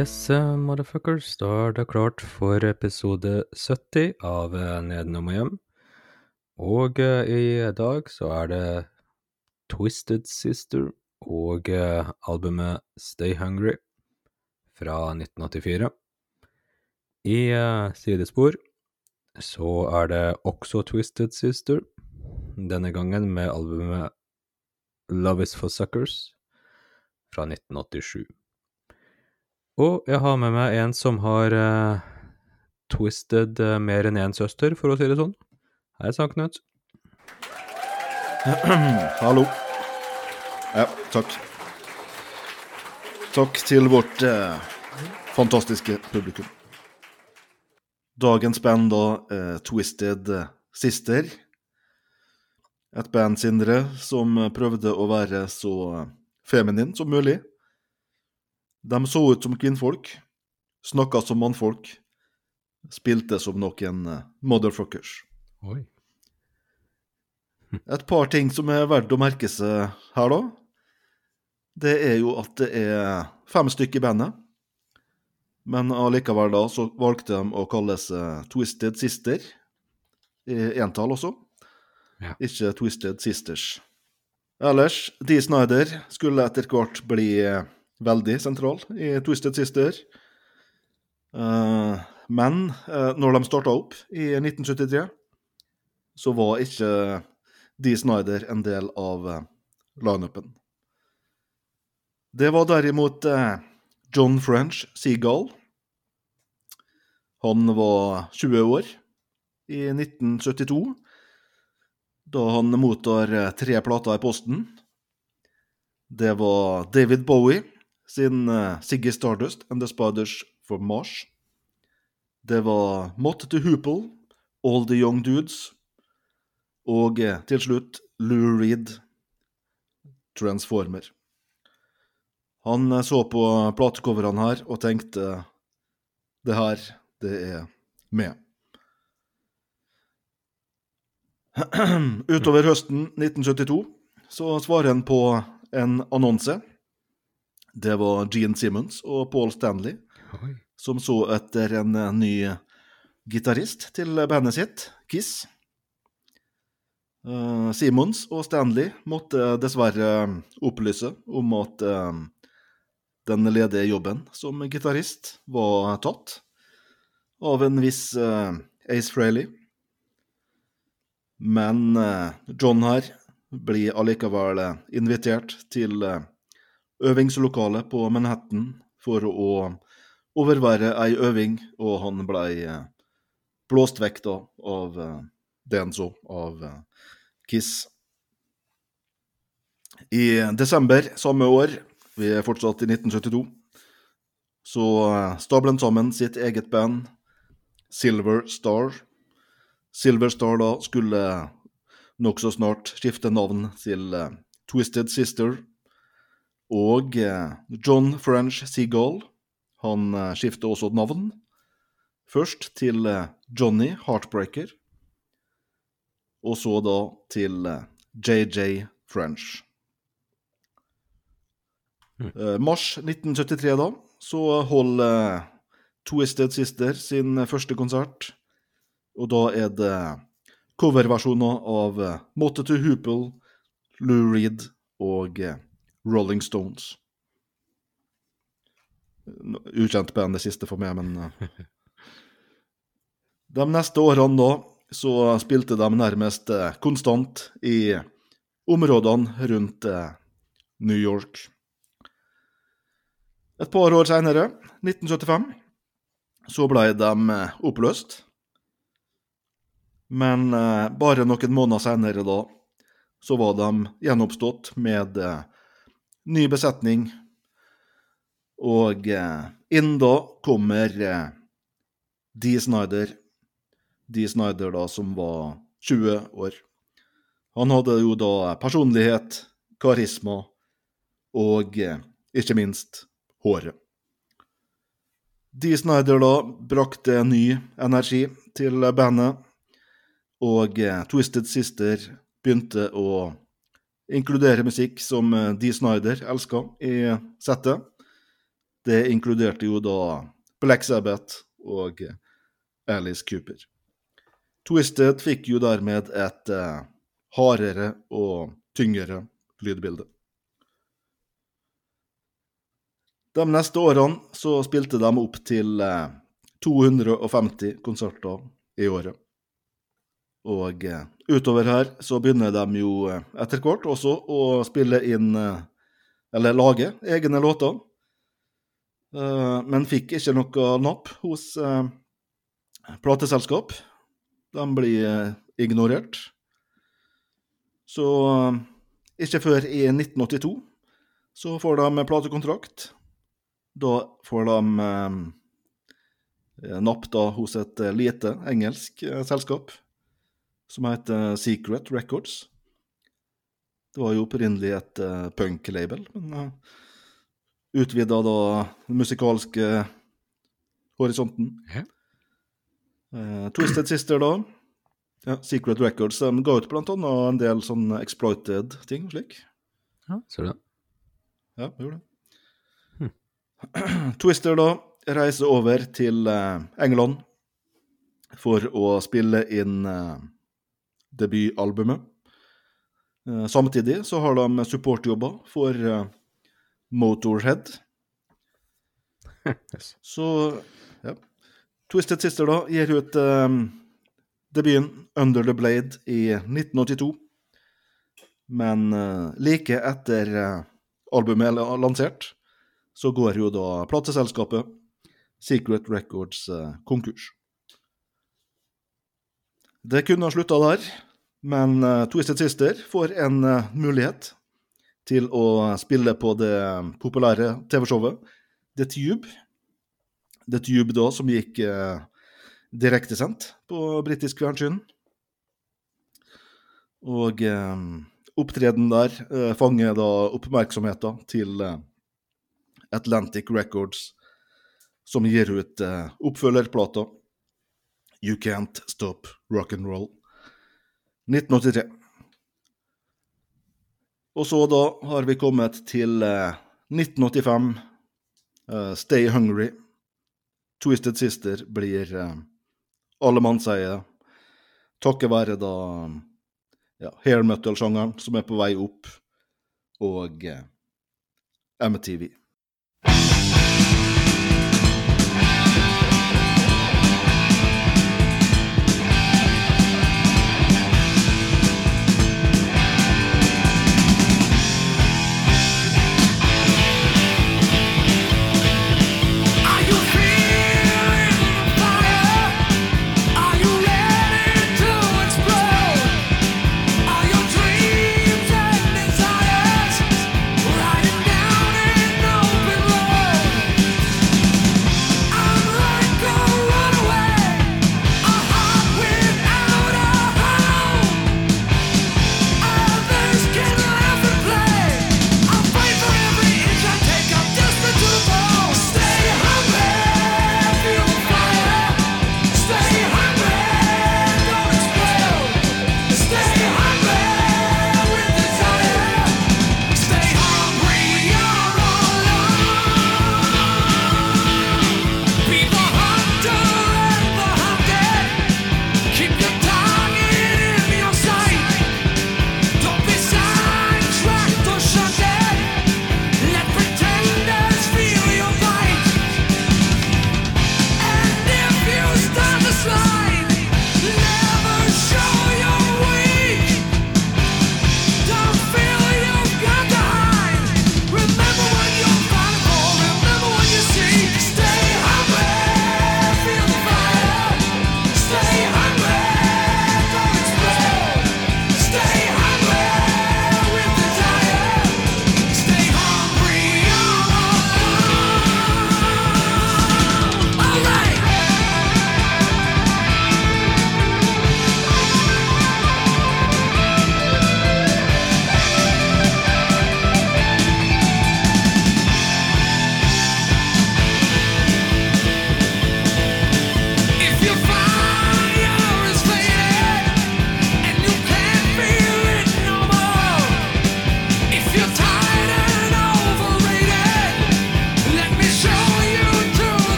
Yes, uh, motherfuckers, da er det klart for episode 70 av uh, Nedenom og hjem. Og uh, i dag så er det Twisted Sister og uh, albumet Stay Hungry fra 1984. I sidespor så er det også Twisted Sister, denne gangen med albumet Love Is For Suckers fra 1987. Og jeg har med meg en som har uh, twisted uh, mer enn én søster, for å si det sånn. Hei sann, Knut. Hallo. Ja, takk. Takk til vårt eh, fantastiske publikum. Dagens band da eh, Twisted Sister. Et band, Sindre, som prøvde å være så feminin som mulig. De så ut som kvinnfolk, snakka som mannfolk, spilte som noen eh, motherfuckers. Oi. Et par ting som er verdt å merke seg her, da. Det er jo at det er fem stykker i bandet. Men allikevel da så valgte de å kalle seg Twisted Sister. I entall også. Ja. Ikke Twisted Sisters. Ellers, Dee Snyder skulle etter hvert bli eh, veldig sentral i Twisted Sister. Uh, men uh, når de starta opp i 1973, så var ikke Dee Snyder en del av uh, lineupen. Det var derimot uh, John French Seagull. Han var 20 år i 1972, da han mottar tre plater i posten. Det var David Bowie sin uh, Siggy Stardust and the Spiders for Mars. Det var Mott to Hoople, All the Young Dudes. Og uh, til slutt Lou Reed, Transformer. Han uh, så på platecoverne her og tenkte det her, det er med. Utover høsten 1972 så svarer han på en annonse. Det var Gene Simmons og Paul Stanley Oi. som så etter en eh, ny gitarist til bandet sitt, Kiss. Uh, Simons og Stanley måtte dessverre opplyse om at uh, den ledige jobben som gitarist var tatt av en viss uh, Ace Frehley. Men John her blir allikevel invitert til øvingslokalet på Manhattan for å overvære ei øving, og han blei blåst vekk da av Denzo, så av Kiss. I desember samme år, vi er fortsatt i 1972, så stabler han sammen sitt eget band, Silver Star. Silver Star da skulle nokså snart skifte navn til Twisted Sister. Og John French Seagull, han skifter også navn. Først til Johnny Heartbreaker og så da til JJ French. Eh, Mars 1973, da, så holder Twisted Sister sin første konsert. Og da er det coverversjoner av Motte to Hoople, Lou Reed og Rolling Stones. Ukjent band det siste for meg, men eh, De neste årene da så spilte de nærmest eh, konstant i områdene rundt eh, New York. Et par år senere, 1975, så ble de oppløst. Men bare noen måneder senere da, så var de gjenoppstått med ny besetning. Og inn da kommer Dee Snyder Dee Snyder, da, som var 20 år. Han hadde jo da personlighet, karisma og ikke minst håret. Dee Snyder da brakte ny energi til bandet, og Twisted Sister begynte å inkludere musikk som Dee Snyder elska i settet. Det inkluderte jo da Black Sabbath og Alice Cooper. Twisted fikk jo dermed et eh, hardere og tyngre lydbilde. De neste årene så spilte de opp til eh, 250 konserter i året. Og eh, utover her så begynner de jo eh, etter hvert også å spille inn eh, Eller lage egne låter. Men fikk ikke noe napp hos plateselskap. De blir ignorert. Så ikke før i 1982 så får de platekontrakt. Da får de napp da hos et lite engelsk selskap som heter Secret Records. Det var jo opprinnelig et uh, punk-label, men uh, utvida da den musikalske horisonten. Ja. Uh, Twisted Sister, da. Ja, Secret Records de ga ut blant annet en del sånn exploited ting slik. Ja, ser du det? Ja, gjorde det. Twister da reiser over til eh, England for å spille inn eh, debutalbumet. Eh, samtidig så har de supportjobber for eh, Motorhead. Yes. Så ja. Twisted Sister da gir ut um, debuten Under the Blade i 1982. Men uh, like etter uh, albumet er lansert, så går jo da plateselskapet Secret Records uh, konkurs. Det kunne ha slutta der, men eh, Twisted Sister får en eh, mulighet til å spille på det populære TV-showet The Tube. The Tube da, som gikk uh, direktesendt på britisk fjernsyn. Og eh, opptreden der eh, fanger da oppmerksomheten til eh, Atlantic Records, som gir ut eh, oppfølgerplata You Can't Stop Rock'n'Roll 1983. Og så da har vi kommet til eh, 1985. eh, Stay Hungry. Twisted Sister blir eh, sier, takket være da ja, hair metal-sjangeren som er på vei opp, og eh, MTV.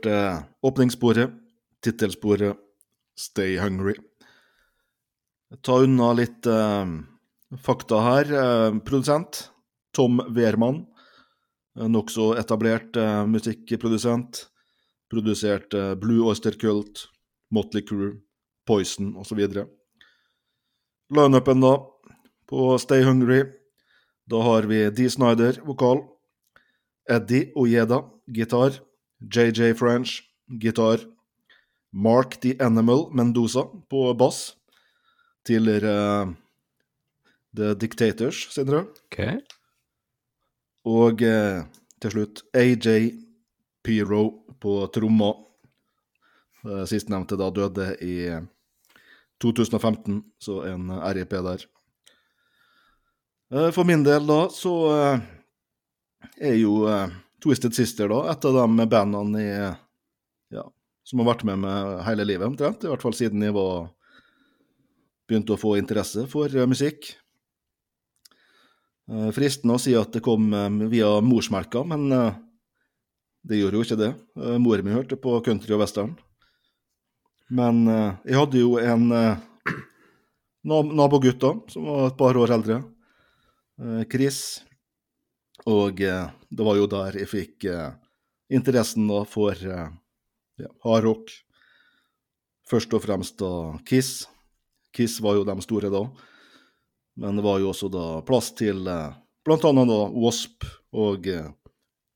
Hørte åpningssporet, tittelsporet Stay Hungry. Ta unna litt eh, fakta her. Eh, produsent Tom Wehrmann, eh, nokså etablert eh, musikkprodusent. Produsert eh, Blue Oyster Cult, Motley Crew, Poison osv. Lineupen, da, på Stay Hungry. Da har vi Dee Snyder, vokal. Eddie Ojeda, gitar. JJ French, gitar. Mark the Animal Mendoza på bass. Tidligere uh, The Dictators, sier Okay. OK. Og uh, til slutt AJ Pyro på tromma. Uh, Sistnevnte da døde i 2015, så en RIP der. Eh, For min del da, så eh, er jo eh, Twisted Sister da et av de bandene i, ja, som har vært med meg hele livet, omtrent. I hvert fall siden jeg var begynte å få interesse for eh, musikk. Eh, Fristende å si at det kom eh, via morsmelka, men det gjorde jo ikke det. Eh, Mor mi hørte på country og western. Men jeg hadde jo en nabogutt da, som var et par år eldre. Chris. Og eh, det var jo der jeg fikk eh, interessen da for eh, ja, hardrock. Først og fremst da Kiss. Kiss var jo de store da. Men det var jo også da plass til eh, annet da Wasp og eh,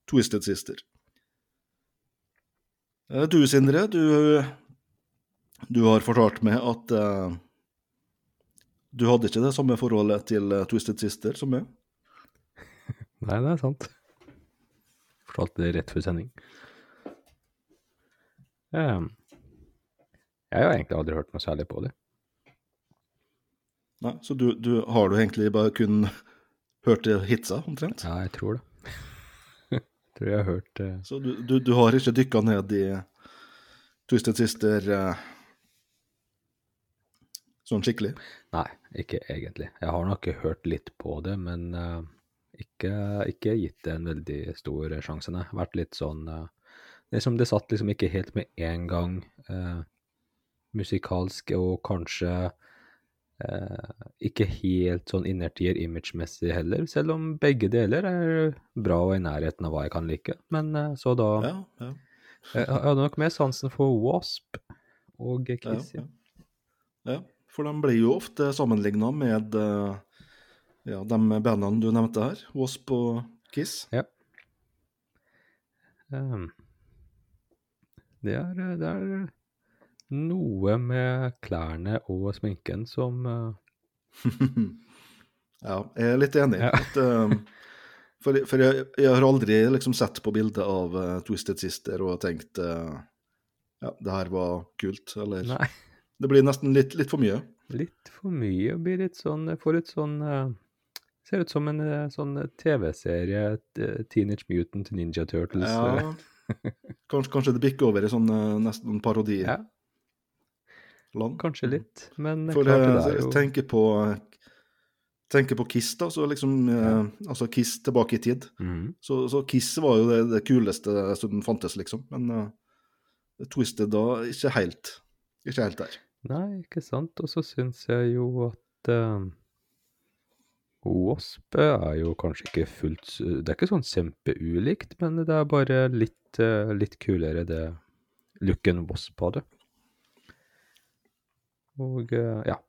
Twisted Sister. Eh, Du, Sindre, du, du har fortalt meg at eh, du hadde ikke det samme forholdet til eh, Twisted Sister som meg. Nei, det er sant. Fortalte det rett før sending. Um, jeg har egentlig aldri hørt noe særlig på det. Nei, så du, du har du egentlig bare kun hørt det hitsa, omtrent? Ja, jeg tror det. tror jeg har hørt uh... Så du, du, du har ikke dykka ned i Twisted Sister uh, sånn skikkelig? Nei, ikke egentlig. Jeg har nok hørt litt på det, men eh, ikke, ikke gitt det en veldig stor sjanse, nei. Vært litt sånn eh, Det som det satt liksom ikke helt med en gang eh, musikalsk, og kanskje eh, ikke helt sånn innertier imagemessig heller, selv om begge deler er bra og i nærheten av hva jeg kan like. Men eh, så da Ja, ja. Jeg hadde nok mer sansen for Wasp og Kissy. ja, ja. For de blir jo ofte sammenligna med eh, ja, de bandene du nevnte her, Wasp og Kiss. Ehm, det er, eh, det er noe med klærne og sminken som uh... ja, jeg er litt enig. Ja. At, um, for for jeg, jeg har aldri liksom sett på bildet av uh, Twisted Sister og tenkt uh, ja, det her var kult, eller Nei, Det blir nesten litt, litt for mye. litt for mye. Blir litt sånn får et sånn eh, Ser ut som en eh, sånn TV-serie, eh, Teenage Mutant Ninja Turtles. eh. Ja, kanskje, kanskje det bikker over i sånn eh, nesten parodi. ja, kanskje litt. Men For klart det eh, er jo tenker på tenker på Kiss, da, så liksom eh, Altså Kiss tilbake i tid. Mm. Så, så Kiss var jo det, det kuleste som fantes, liksom. Men uh, Twisted da ikke helt. Ikke helt der. Nei, ikke sant. Og så syns jeg jo at uh, Wasp er jo kanskje ikke fullt Det er ikke sånn kjempeulikt, men det er bare litt, eh, litt kulere det looken Wasp hadde. Og eh, ja.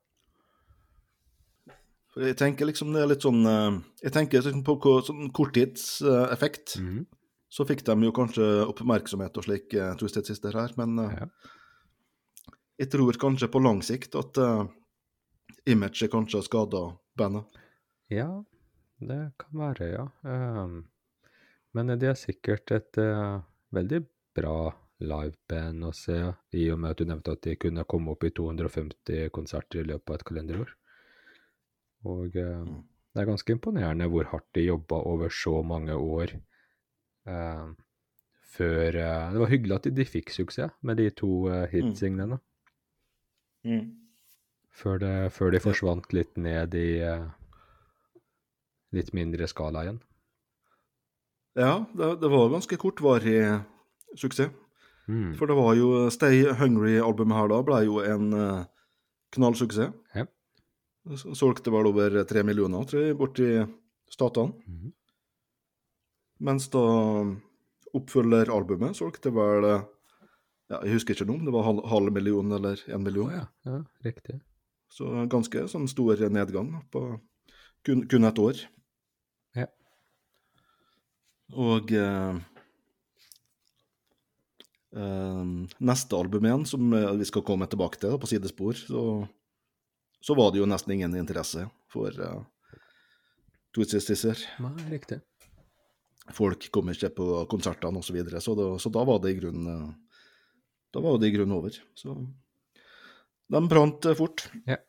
For jeg tenker liksom det er litt sånn eh, Jeg tenker liksom på sånn korttidseffekt. Mhm. Så fikk de jo kanskje oppmerksomhet og slik, Twisted Sister her, men Ja. jeg tror kanskje på lang sikt at uh, imaget kanskje har skada bandet. Ja, det kan være, ja. Ehm, men de er sikkert et eh, veldig bra liveband å se, i og med at du nevnte at de kunne komme opp i 250 konserter i løpet av et kalenderår. Og eh, Mm. det er ganske imponerende hvor hardt de jobba over så mange år. eh, før eh, Det var hyggelig at de, fikk suksess med de to uh, Mm. Før, det, før de forsvant litt ned i eh, litt mindre skala igjen. Ja, det, det var ganske kortvarig suksess. Mm. For det var jo Stay Hungry-albumet her da ble jo en eh, knallsuksess. Ja. Solgte vel over tre millioner, tror jeg, borti statene. Mm. Mens da oppfølgeralbumet solgte vel eh, ja, Jeg husker ikke noe, om det var halv, halv million eller én million. million. ja, ja, riktig. Så ganske sånn stor nedgang på kun, kun et år. Og eh, eh, neste album igjen, som eh, vi skal komme tilbake til da, på sidespor, så, så var det jo nesten ingen interesse for uh, Twisted Sister. Nei, riktig. Folk kom ikke på konsertene osv., så, videre, så, da, så da var det i grunnen eh, Da var det i grunnen over. Så de brant eh, fort. Ja,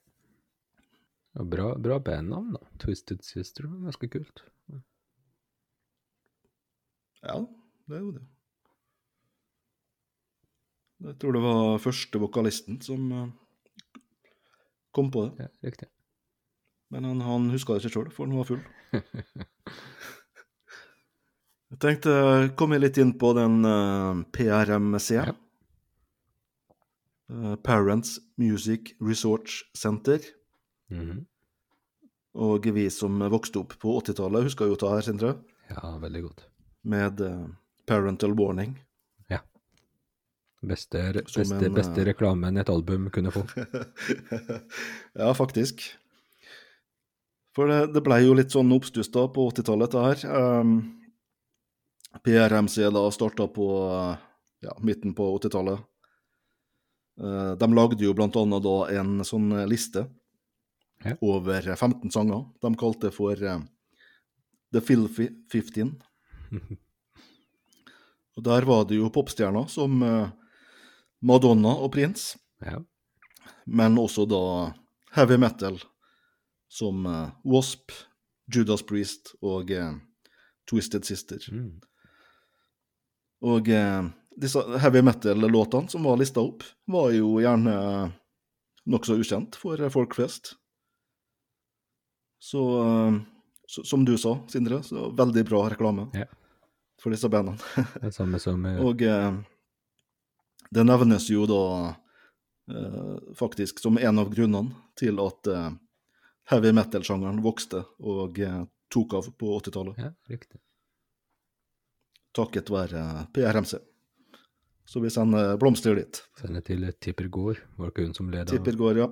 bra, bra bandnavn, da. Twisted Sister. Ganske kult. Ja, det er jo det. Jeg tror det var første vokalisten som eh, kom på det. Ja, riktig. Men han, han huska det ikke sjøl, for han var full. Jeg tenkte å komme litt inn på den eh, PRMC. Ja. Uh, Parents Music Research Center. Mhm. Og vi som vokste opp på 80-tallet, husker jo det her, Sindre, Ja, veldig godt. Med eh, parental warning. Beste, beste, en, beste eh, reklamen et album kunne få. ja, faktisk. For det, det ble jo litt sånn oppstuss da på 80-tallet, det her. Um, PRMC da starta på uh, ja, midten på 80-tallet. Uh, de lagde jo blant annet da en sånn liste Ja. over 15 sanger. De kalte det for uh, The Filthy 15. Og der var det jo popstjerner som uh, Madonna og Prince Ja. men også da heavy metal som eh, Wasp, Judas Priest og eh, Twisted Sister. Mm. Og eh, disse heavy metal-låtene som var lista opp, var jo gjerne nokså ukjent for folk flest. Så, eh, så som du sa, Sindre, så veldig bra reklame Ja. For disse bandene. Det samme som ja. Og eh, det nevnes jo da eh, faktisk som en av grunnene til at eh, heavy metal-sjangeren vokste og eh, tok av på 80-tallet, Ja, riktig. takket være eh, PRMC. Så vi sender blomster dit. Sender til Tipper Gård, var det ikke hun som leda? Tipper Gård, ja.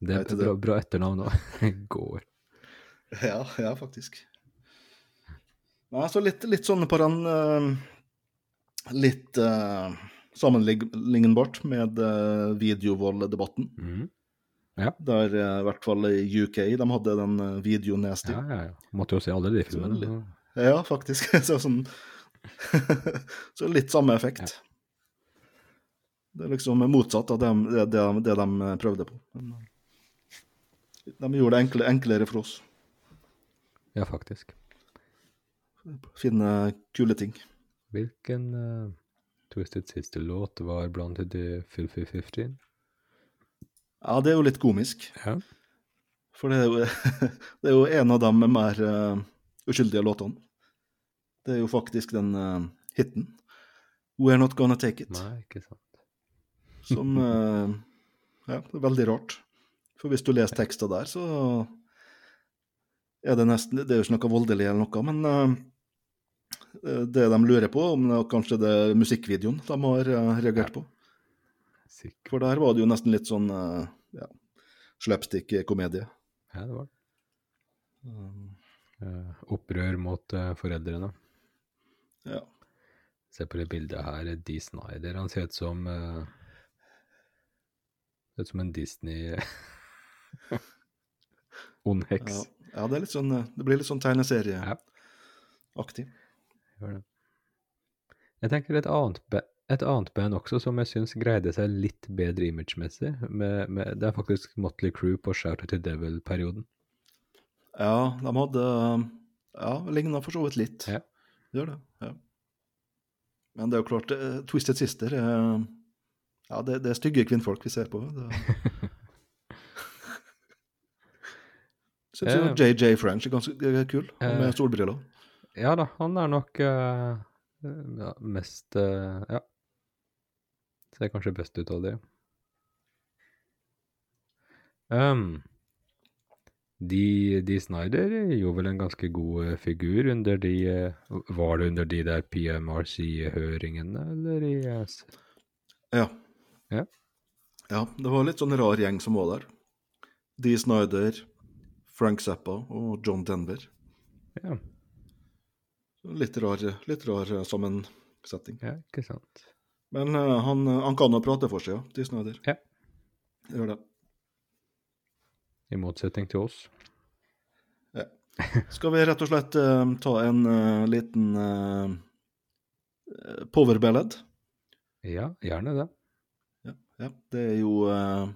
Det er et bra, bra etternavn òg. Gård. Ja, ja, faktisk. Nei, så litt, litt sånn på den uh, Litt uh, sammenlignbart med uh, videovolddebatten. Mm. Ja. Der eh, i hvert fall i UK de hadde den uh, videonasty. Ja, ja, ja. Måtte jo se alle de filmene. Ja, faktisk. så, sånn, så litt samme effekt. Det er liksom motsatt av det, det, det, det de prøvde på. Eh, de gjorde det enkle, enklere for oss. Ja, faktisk. Finne kule ting. Hvilken uh, Twisted siste låt var blant de Filfy 15? Ja, det er jo litt komisk. Ja. For det er jo, det er jo en av de mer uh, uskyldige låtene. Det er jo faktisk den uh, hiten. We're Not Gonna Take It. Nei, ikke sant. Som uh, Ja, det er veldig rart. For hvis du leser teksta der, så er det nesten Det er jo ikke noe voldelig eller noe, men eh, det de lurer på, om det kanskje det er musikkvideoen de har eh, reagert på. For der var det jo nesten litt sånn eh, ja, slapstick-komedie. Ja, det var det. Um, Eh, opprør mot uh, foreldrene. ja. Se på det bildet her. D. Snyder. Han ser ut som uh, Ser ut som en Disney Ond heks. Ja, ja, det er litt sånn eh, Det blir litt sånn tegneserieaktig. Gjør det. Jeg tenker et annet, et annet band også som jeg syns greide seg litt bedre imagemessig. Med, med, det er faktisk Motley Crew på Shout to Devil-perioden. Ja, de hadde Ja, ligna for så vidt litt. Ja. Gjør det. ja. Men det er jo klart, uh, Twisted Sister uh, Ja, det, det er stygge kvinnfolk vi ser på. Det... Syns jo JJ French er ganske er kul, Eh. med solbriller. Ja da, han er nok uh, ja, mest uh, Ja. ser kanskje best ut av det. Um, de, de Snyder gjorde vel en ganske god eh, figur under de Var det under de der PMRC-høringene, eller i Ja. Ja. Ja, det var litt sånn rar gjeng som var der. Dee Snyder, Frank Zappa og John Denver. Ja, Litt rar, litt rar eh, sammensetning. ja, ikke sant. Men eh, han, han kan jo prate for seg, ja, De Snyder. Ja. Gjør det. I motsetning til oss. Ja. Skal vi rett og slett uh, ta en uh, liten uh, power ballad? Ja, gjerne det. Ja, ja, det er jo eh,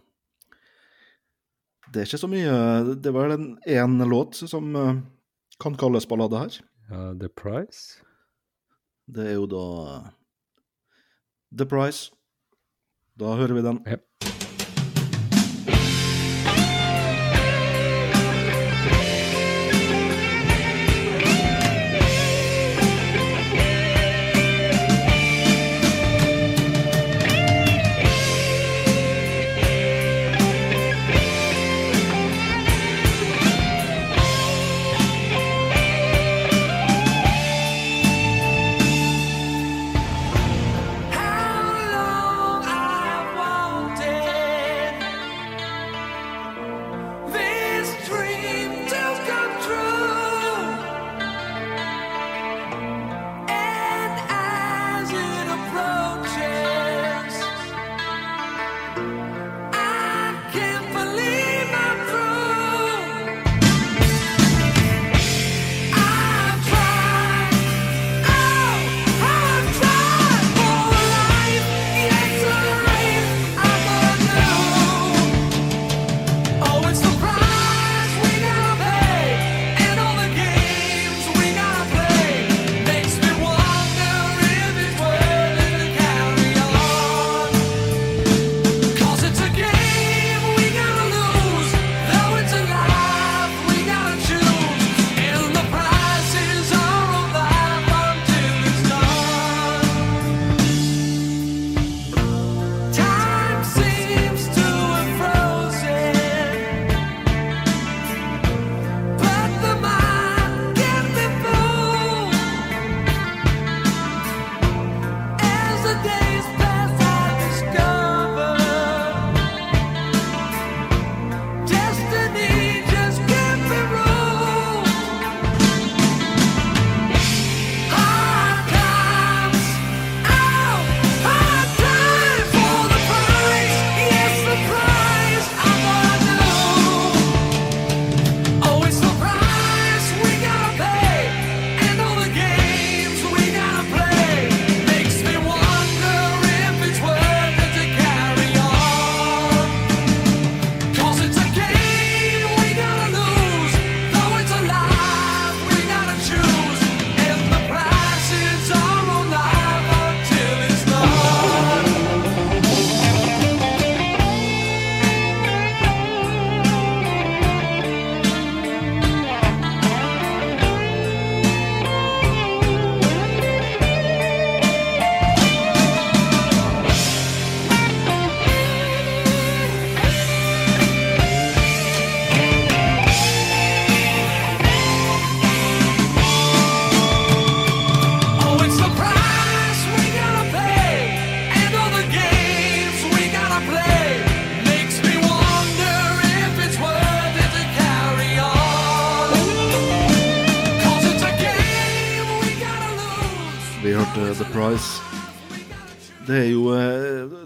Det er ikke så mye Det er vel én låt som eh, kan kalles ballade her. Ja, The Price. Det er jo da eh, The Price. Da hører vi den. Ja.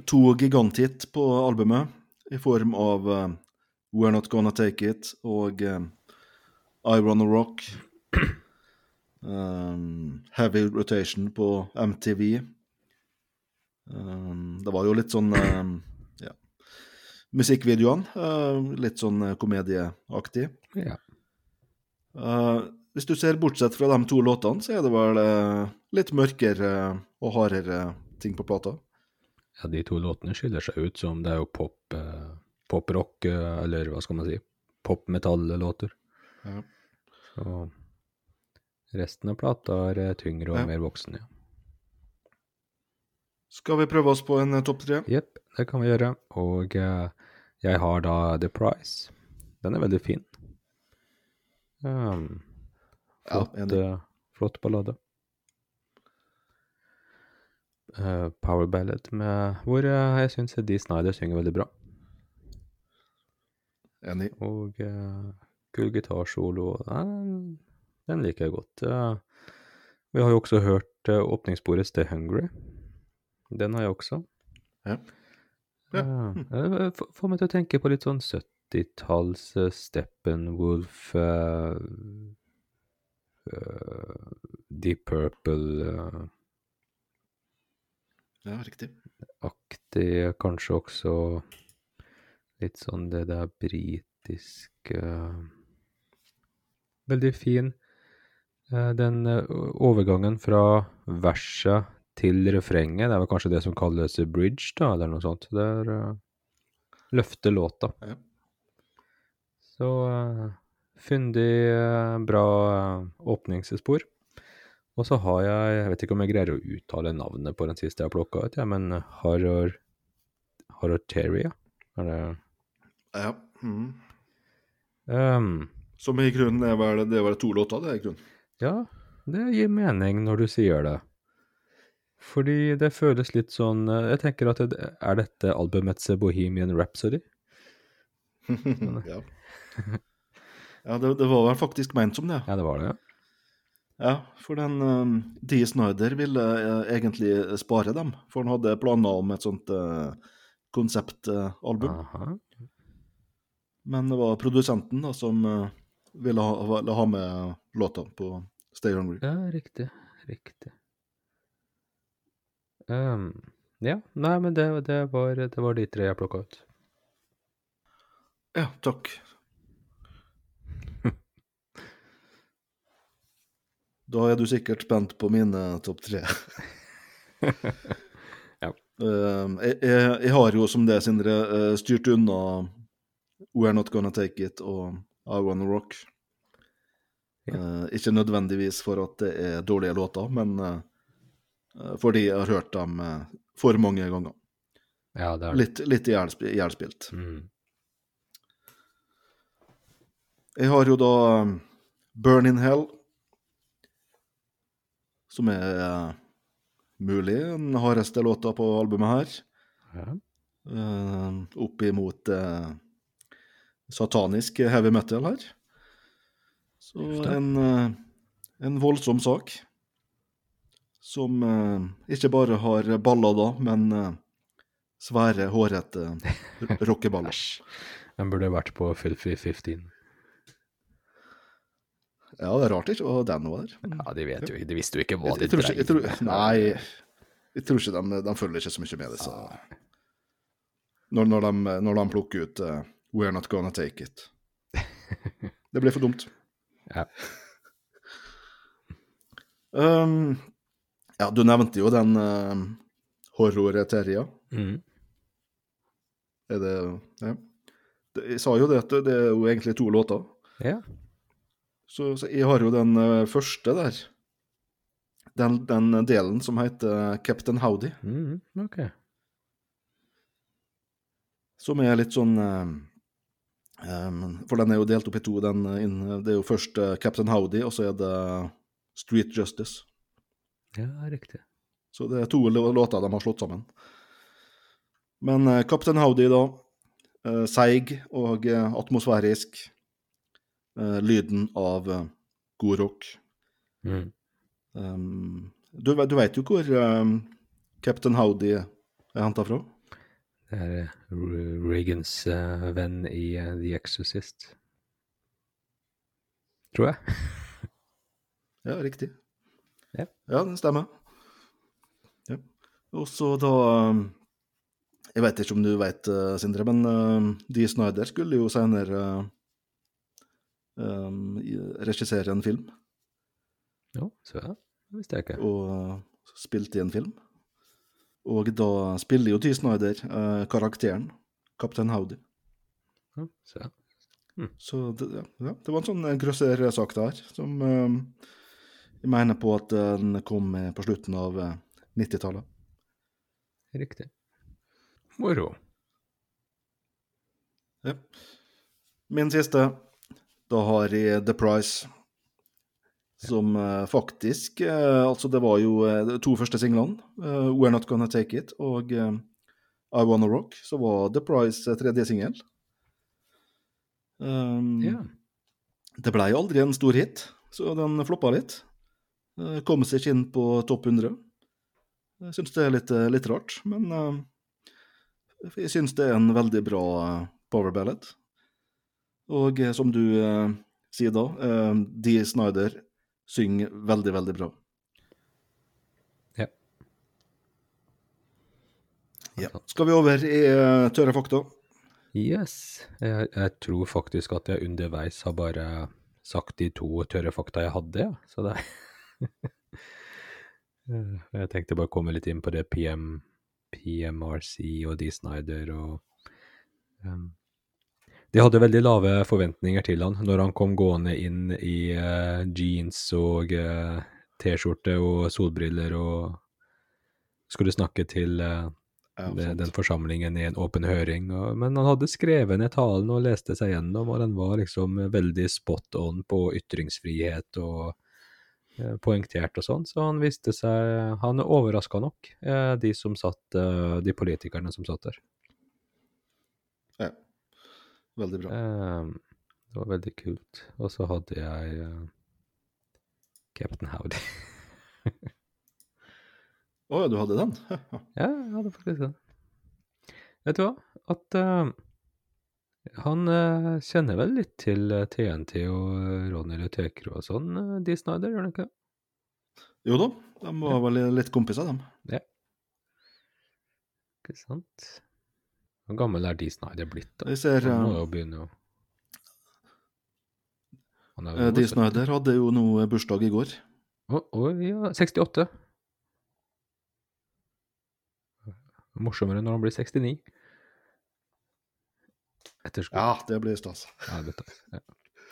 To giganthit på albumet, i form av uh, We're Not Gonna Take It og uh, I Wanna Rock. Um, heavy Rotation på MTV. Um, det var jo litt sånn um, ja. Musikkvideoene. Uh, litt sånn komedieaktig. Ja. Uh, hvis du ser bortsett fra de to låtene, så er det vel litt mørkere og hardere ting på plata. Ja, de to låtene skiller seg ut som det er jo pop, eh, poprock, eh, eller hva skal man si, popmetall-låter. Ja. Så resten av plata er eh, tyngre og Ja. mer voksen, ja. Skal vi prøve oss på en eh, topp tre? Jepp, det kan vi gjøre. Og eh, jeg har da The Price. Den er veldig fin. Um, Ja, flott, eh, flott ballade. Eh, power ballad med hvor eh, jeg syns Dee Snyder synger veldig bra. Enig. Og uh, kul gitarsolo. Den, den liker jeg godt. Uh, vi har jo også hørt uh, åpningssporet Stay Hungry. Den har jeg også. Ja. Ja. Eh, Uh, Får meg til å tenke på litt sånn 70-talls uh, Steppenwolf Deep Purple-aktig, Ja, riktig. Aktig, kanskje også litt sånn det der britiske Veldig fin. Eh, Den eh, overgangen fra verset til refrenget, det er vel kanskje det som kalles bridge, da, eller noe sånt. Det er uh, løfter låta. Ja. Så uh, fyndig, uh, bra eh, åpningsspor. Og så har jeg Jeg vet ikke om jeg greier å uttale navnet på den siste jeg har plukka ut, ja, men Horror Horrorteria? Er det Ja. Mm. Um, Som i grunnen er vel, det var to låter, det er i grunnen. Ja, det gir mening når du sier det. Fordi det føles litt sånn eh, Jeg tenker at det, Er dette albumets Bohemian Rhapsody? ja. Ja, det, det var vel faktisk ment som det. Ja, det var det. Ja, for den uh, Dee Snyder ville uh, egentlig spare dem, for han hadde planer om et sånt uh, konseptalbum. Uh, Men det var produsenten da som eh, ville ha, ha med låta på Stay Hungry. Ja, riktig. Riktig. Um, ja, nei, men det, det, var, det var de tre jeg plukka ut. Ja, takk. Da er du sikkert spent på mine topp tre. Ja. Eh, jeg, jeg, jeg har jo, som det, Sindre, eh, styrt unna We're Not Gonna Take It og I Wanna Rock. Ja. ikke nødvendigvis for at det er dårlige låter, men eh, eh, fordi jeg har hørt dem eh, for mange ganger. Ja, det er. Litt, litt ihjelsp- ihjelspilt. Mm. Jeg har jo da Burn in Hell, som er uh, mulig den hardeste låta på albumet her. Ja. Uh, opp imot uh, satanisk heavy metal her. Så en, uh, en voldsom sak. Som ikke bare har ballader, men svære, hårete rockeballer. Den burde vært på Filthy 15. Ja, det er rart ikke å Dan var der. Ja, de vet jo De visste jo ikke hva de ikke, dreiv med. nei, jeg tror ikke de, de følger ikke så mye med det. Så. Når, når, de, når de plukker ut uh, We're not gonna take it. Det blir for dumt. Ja. Um, ja, du nevnte jo den uh, horror-teria. Mm. Er det ja. Jeg sa jo det at det- det er jo egentlig to låter. ja. Så, så jeg har jo den eh, første der. Den, den delen som heter Captain Howdy. Mm, ok. Som er litt sånn em, For den er jo delt opp i to. Den, eh, det er jo først Captain Howdy, og så er det Street Justice. Ja, riktig. Så det er to låter de har slått sammen. Men Captain Howdy, da. seig og atmosfærisk. Eh, lyden av uh, god rock. Mm. Um, du, du veit jo hvor um, Captain Howdy er henta fra? Det er Regans venn i The Exorcist. Tror jeg. Ja, riktig. Ja. Ja, det stemmer. Ja. Og så da Jeg vet ikke om du vet, Sindre, men uh, Dee Snyder skulle jo senere um, regissere en film, Ja, så ja. Det visste jeg ikke. og uh, spilte i en film. Og da spiller jo Ty Snyder uh, karakteren Kaptein Howdy. Ja, så ja. Så det, ja, det var en sånn eh, grøsser sak der, som eh, jeg mener på at den kom eh, på slutten av eh, 90-tallet. Riktig. Moro. Ja. Min siste, da har jeg The Price. Som eh, faktisk eh, Altså, det var jo eh, de to første singlene, We're Not Gonna Take It og I Wanna Rock, så var The Price tredje singel. Um, yeah. Det blei aldri en stor hit, så den floppa litt. Kom seg ikke inn på topp 100. Jeg syns det er litt, litt rart, men uh, jeg syns det er en veldig bra power ballad. Og eh, som du eh, sier da, eh, Dee Snyder synger veldig, veldig bra. Ja. Ja. Skal vi over i eh, tørre fakta? Yes. Jeg, jeg tror faktisk at jeg underveis har bare sagt de to tørre fakta jeg hadde, ja. Så det Eh, Jeg tenkte bare å komme litt inn på det PM, PMRC og Dee Snyder og um, De hadde veldig lave forventninger til han når han kom gående inn i uh, jeans og uh, T-skjorte og solbriller og skulle snakke til uh, Ja, den forsamlingen i en åpen høring. Og, men han hadde skrevet ned talen og leste seg gjennom, og den var liksom veldig spot on på ytringsfrihet og poengtert og sånn. Så han viste seg Han overraska nok de som satt De politikerne som satt der. Ja. Veldig bra. Um, det var veldig kult. Og så hadde jeg uh, Captain Howdy. Å ja, du hadde den? Ja, jeg hadde faktisk den. Vet du hva? At uh, han uh, kjenner vel litt til TNT og Ronny Lutekro og sånn, uh, de Snyder, gjør han ikke? Jo da, de var vel litt kompiser, dem. Ikke sant? Hvor gammel er de Snyder blitt, da? Jeg ser Han må uh, jo begynne å Han er jo Dee Snyder hadde jo nå bursdag i går. Å, å, ja, 68. Morsommere når han blir 69. Etterskudd. Ja, det blir stas. Ja, dette. Ja.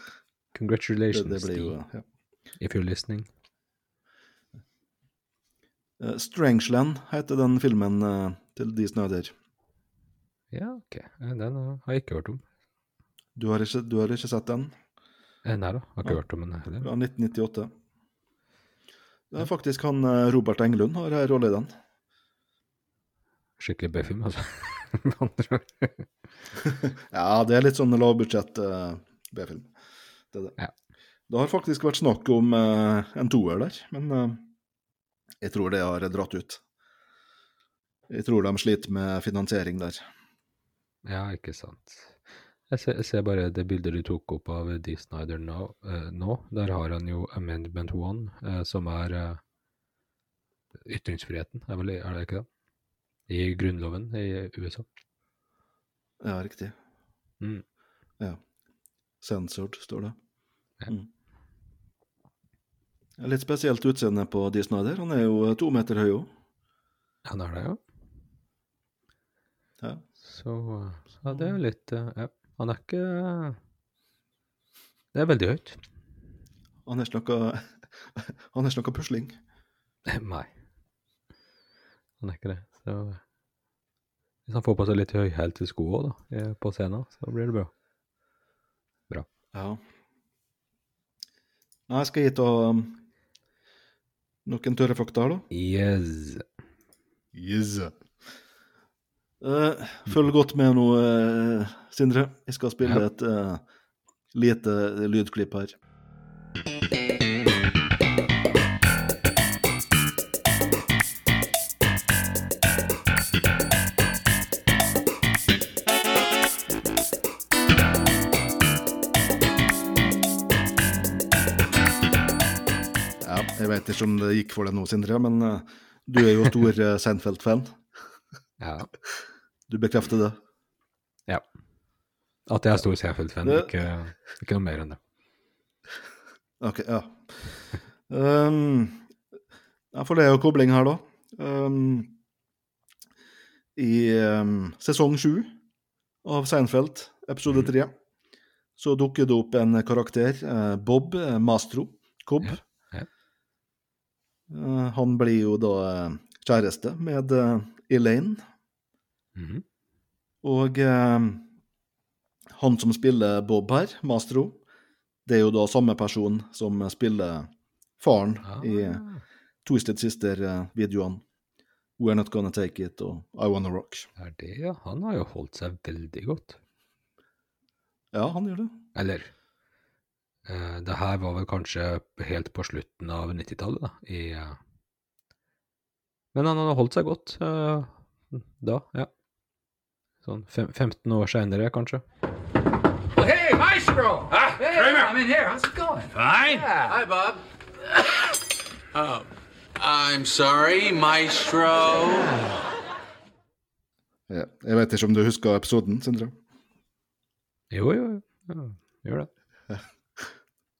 Congratulations, det blir jo ja. if you're listening. Uh, Strangeland heter den filmen uh, til Dee Snyder. Ja, ok. Eh, Den uh, har jeg ikke hørt om. Du har ikke, du har ikke sett den? Eh, Nei da, har ikke Ja. hørt om den heller. Fra 1998. Det er faktisk han uh, Robert Englund har en rolle i den. Skikkelig B-film, altså. Ja, det er litt sånn lavbudsjett B-film. Det det. Ja. Det har faktisk vært snakk om eh, en toer der, men eh, jeg tror det har dratt ut. Jeg tror de sliter med finansiering der. Ja, ikke sant. Jeg ser, jeg ser bare det bildet du tok opp av D. Snyder nå. eh, nå. Der har han jo Amendment 1, eh, som er eh, ytringsfriheten, er, vel, er det ikke det? I grunnloven i USA. Ja, riktig. Mm. Ja. Censored, står det. Ja. Mm. Litt spesielt utseende på Dee Snyder. Han er jo eh, to meter høy òg. Han er det, ja. Ja. Så ja, det er jo litt eh, Ja, han er ikke Det er veldig høyt. Han er ikke noe Han er ikke noe pusling. Nei. Han er ikke det. Så hvis han får på seg litt høyhælte sko òg, da, på scenen, så blir det bra. Bra. Ja. Nei, skal jeg ta um, noen tørre fakta her, da? Yes. Yes. Eh, følg godt med nå, uh, Sindre. Jeg skal spille Ja. et uh, lite lydklipp her. Ja, jeg vet ikke om det gikk for deg nå, Sindre, men du er jo stor uh, Seinfeld-fan. Ja. Du bekrefter det? ja. At jeg er stor Seinfeld-fan, Ja. ikke, ikke noe mer enn det. Ok, ja. Um, ja, for det er jo kobling her, da. Um, I um, sesong sju av Seinfeld, episode tre, mm. så dukker det opp en karakter, uh, Bob eh, Mastro. Cobb. Ja, ja. uh, han blir jo da kjæreste med eh, Elaine. -hmm. Og eh, han som spiller Bob her, Mastro, det er jo da samme person som spiller faren i Ah, Twisted Sister-videoene. We're Not Gonna Take It og I Wanna Rock. er det, ja. Han har jo holdt seg veldig godt. Ja, han gjør det. Eller eh, Det her var vel kanskje helt på slutten av 90-tallet, da. I, eh, men han har holdt seg godt eh, da, ja. Sånn fem, 15 år seinere, kanskje. Hey, Maestro! Ah, hey, Kramer. I'm in here. How's it going? Fine. Yeah. Hi, Bob. oh, I'm sorry, Maestro. Ja. Jeg vet ikke om du husker episoden, Sindre? Jo, jo, jo. Gjør det.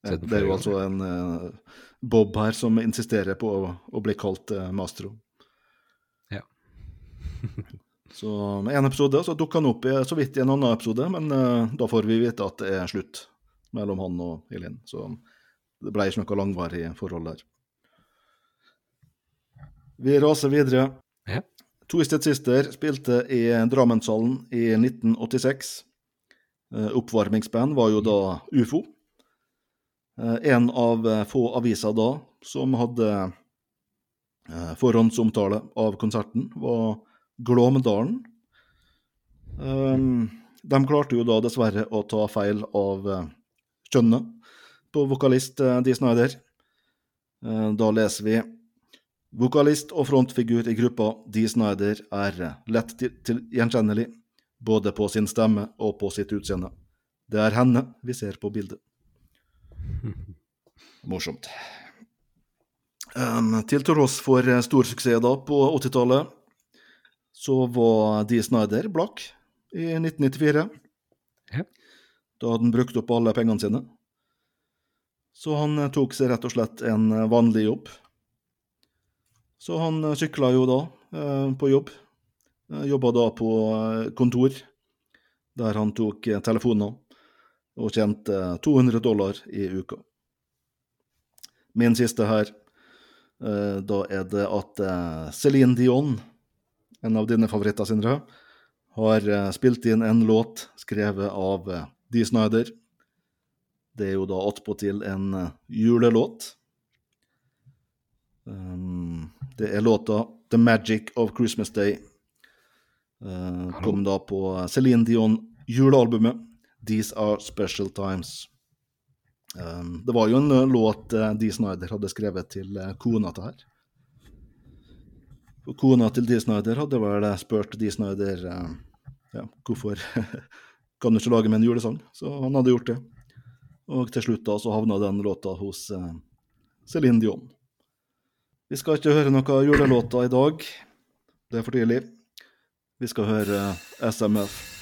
Ja, det er jo altså en uh, Bob her som insisterer på å, å bli kalt uh, Mastro. Så med en episode så dukker han opp så vidt i en annen episode, men uh, da får vi vite at det er slutt mellom han og Elin. Så det ble ikke noe langvarig forhold der. Vi raser videre. Ja. Twisted Sister spilte i Drammenshallen i 1986. Uh, Oppvarmingsband var jo da ufo. Uh, En av eh, få aviser da som hadde eh, forhåndsomtale av konserten, var Glåmdalen. Um, de klarte jo da dessverre å ta feil av uh, kjønnet på vokalist uh, Dee Snyder. Uh, da leser vi Vokalist og frontfigur i gruppa Dee Snyder er eh, lett til, gjenkjennelig, både på sin stemme og på sitt utseende. Det er henne vi ser på bildet. Morsomt. Um, til tross for stor suksess da på 80-tallet, så var Dee Snyder blakk i 1994. Ja. Da hadde han brukt opp alle pengene sine. Så han eh, tok seg rett og slett en eh, vanlig jobb. Så han eh, sykla jo da eh, på jobb. Jobba da på kontor, der han tok telefoner og tjente eh, 200 dollar i uka. Min siste her, eh, da er det at eh, Céline Dion, en av dine favoritter, Sindre, har eh, spilt inn en låt skrevet av eh, Dee Snyder. Det er jo da attpåtil en eh, julelåt. Um, det er låta 'The Magic of Christmas Day'. Kom da på Céline Dion julealbumet 'These Are Special Times'. Um, det var jo en låt Dee Snyder hadde skrevet til kona til her. Og Kona til Dee hadde vel eh, spurt Dee eh, ja, hvorfor kan du ikke lage med en julesang, så han hadde gjort det. Og til slutt da så havna den låta hos eh, Céline Dion. Vi skal ikke høre noe julelåter i dag, det er for tidlig. Vi skal høre eh, SMF.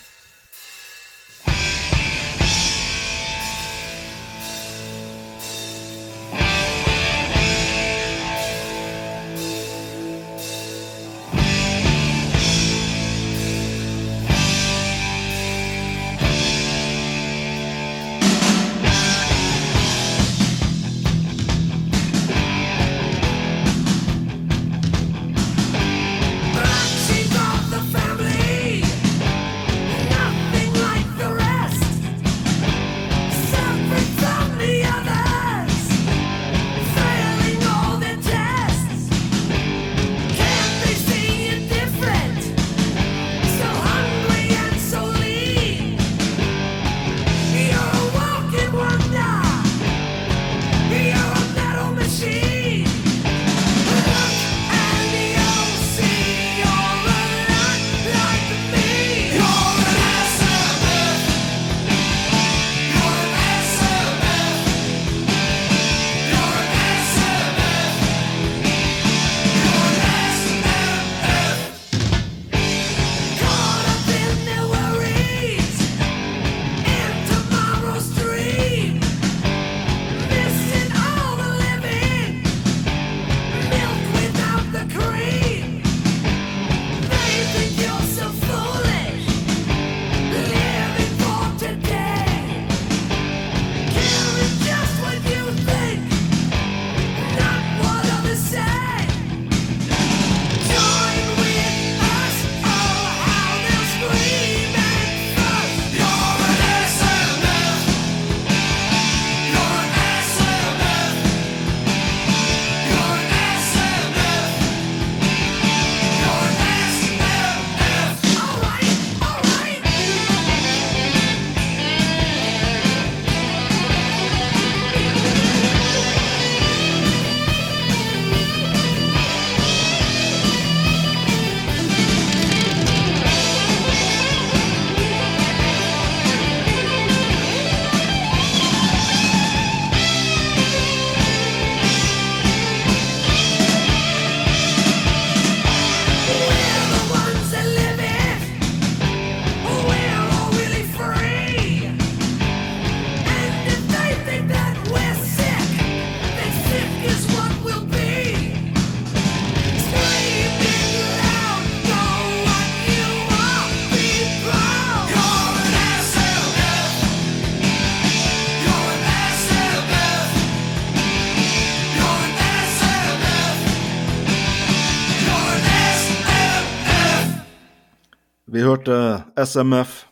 Hørte SMF.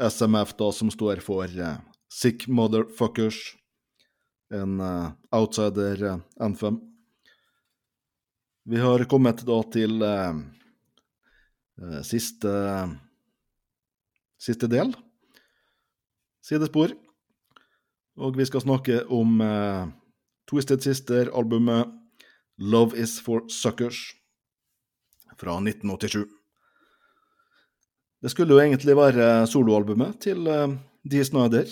SMF da som står for eh, Sick Motherfuckers. En uh, outsider eh, anthem. Vi har kommet da til eh, eh, siste siste del. Sidespor. Og vi skal snakke om eh, Twisted Sister-albumet Love Is For Suckers fra 1987. Det skulle jo egentlig være soloalbumet til uh, Dee Snyder,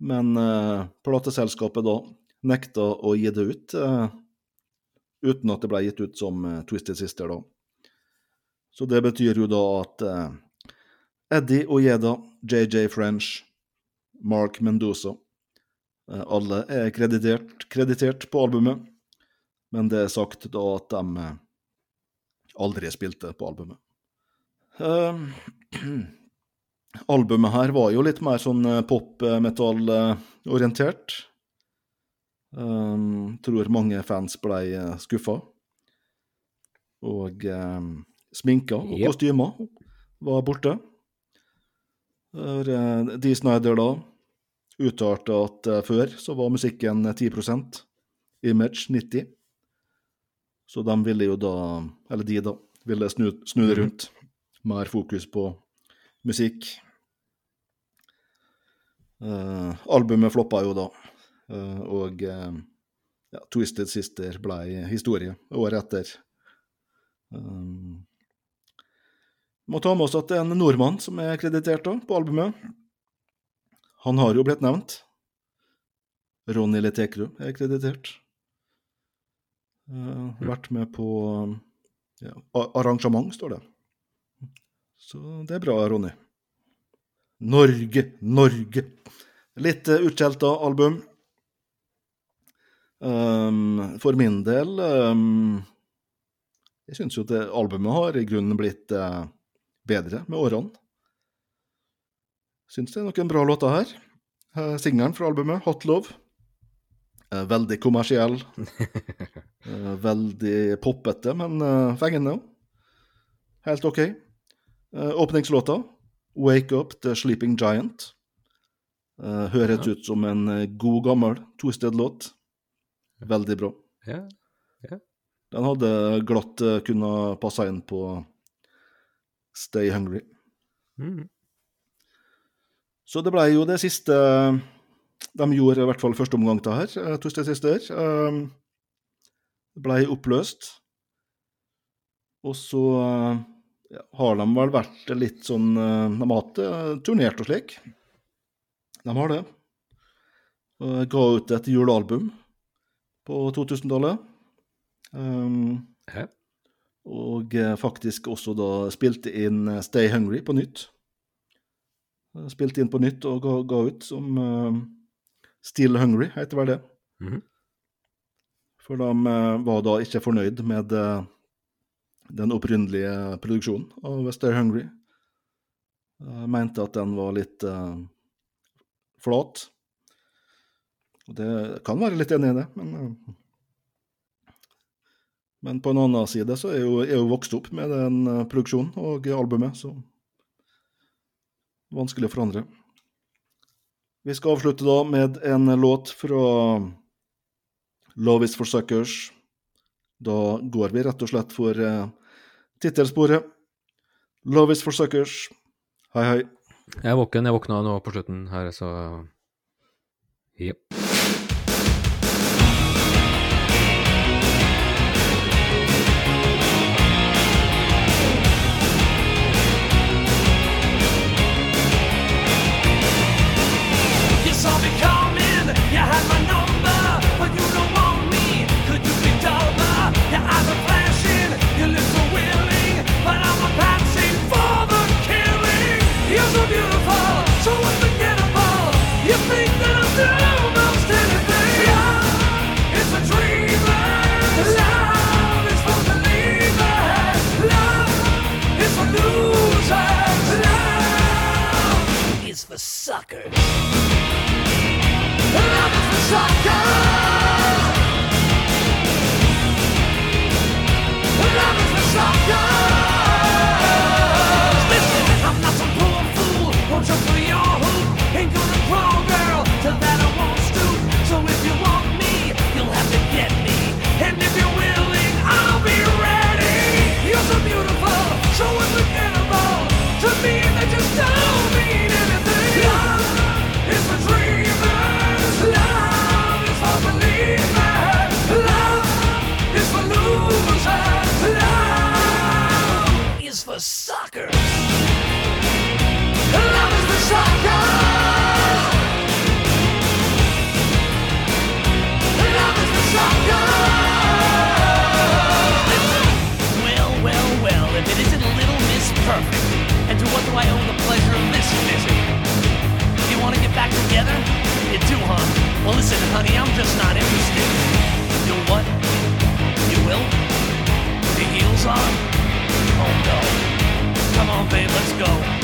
men eh, plateselskapet da nekta å gi det ut, eh, uten at det ble gitt ut som Twisted Sister, da. Så det betyr jo da at Eddie Ojeda, JJ French, Mark Mendoza Alle er kreditert, kreditert på albumet, men det er sagt da at de aldri spilte på albumet. Eh, albumet her var jo litt mer sånn pop-metall-orientert. Um, tror mange fans ble skuffa. Og um, sminka og yep. kostymer var borte. Der, Dee Snyder da uttalte at før så var musikken 10% image 90 Så de ville jo da, eller de da, ville snu, snu det rundt. Mer fokus på musikk. Uh, albumet floppa jo da, uh, og uh, ja, Twisted Sister ble historie året etter. Um, må ta med oss at det er en nordmann som er kreditert da, på albumet. Han har jo blitt nevnt. Ronny Letekrum er kreditert. Vært med på ja, arrangement, står det. Så det er bra, Ronny. Norge, Norge. Litt uh, utskjelta album. Um, for min del um, Jeg syns jo at det albumet har i grunnen blitt uh, bedre med årene. Syns det er noen bra låter her. Uh, Singelen fra albumet, 'Hot Love', uh, veldig kommersiell. Eh, veldig poppete, men fengende. Helt OK. Eh, åpningslåta, 'Wake Up The Sleeping Giant', eh, høres ut som en eh, god, gammel Twisted-låt. Veldig bra. Ja. Den hadde glatt kunnet passe inn på Stay Hungry. Mm. Så det ble jo det siste de gjorde, i hvert fall første omgang til her, Twisted Sister. Um, det ble oppløst. Og så ja, har de vel vært litt sånn uh, De har hatt uh, turnert og slik. De har det. Uh, ga ut et julealbum på 2000-tallet. Um, og eh, faktisk også da spilte inn eh, Stay Hungry på nytt. Eh, Spilte inn på nytt og ga, ga ut som uh, Still Hungry, heter vel det. Mhm. For de eh, var da ikke fornøyd med eh, den opprinnelige produksjonen av Stay Hungry. Jeg mente at den var litt uh, flat. Og det kan være litt enig i det, men uh, men på en annen side så er jeg jo, jeg jo vokst opp med den uh, produksjonen og albumet, så vanskelig å forandre. Vi skal avslutte da med en låt fra Love Is For Suckers. Da går vi rett og slett for tittelsporet. Love Is For Suckers. Hei, hei. Jeg er våken. Jeg våkna nå på slutten her, så Jepp. Babe, let's go.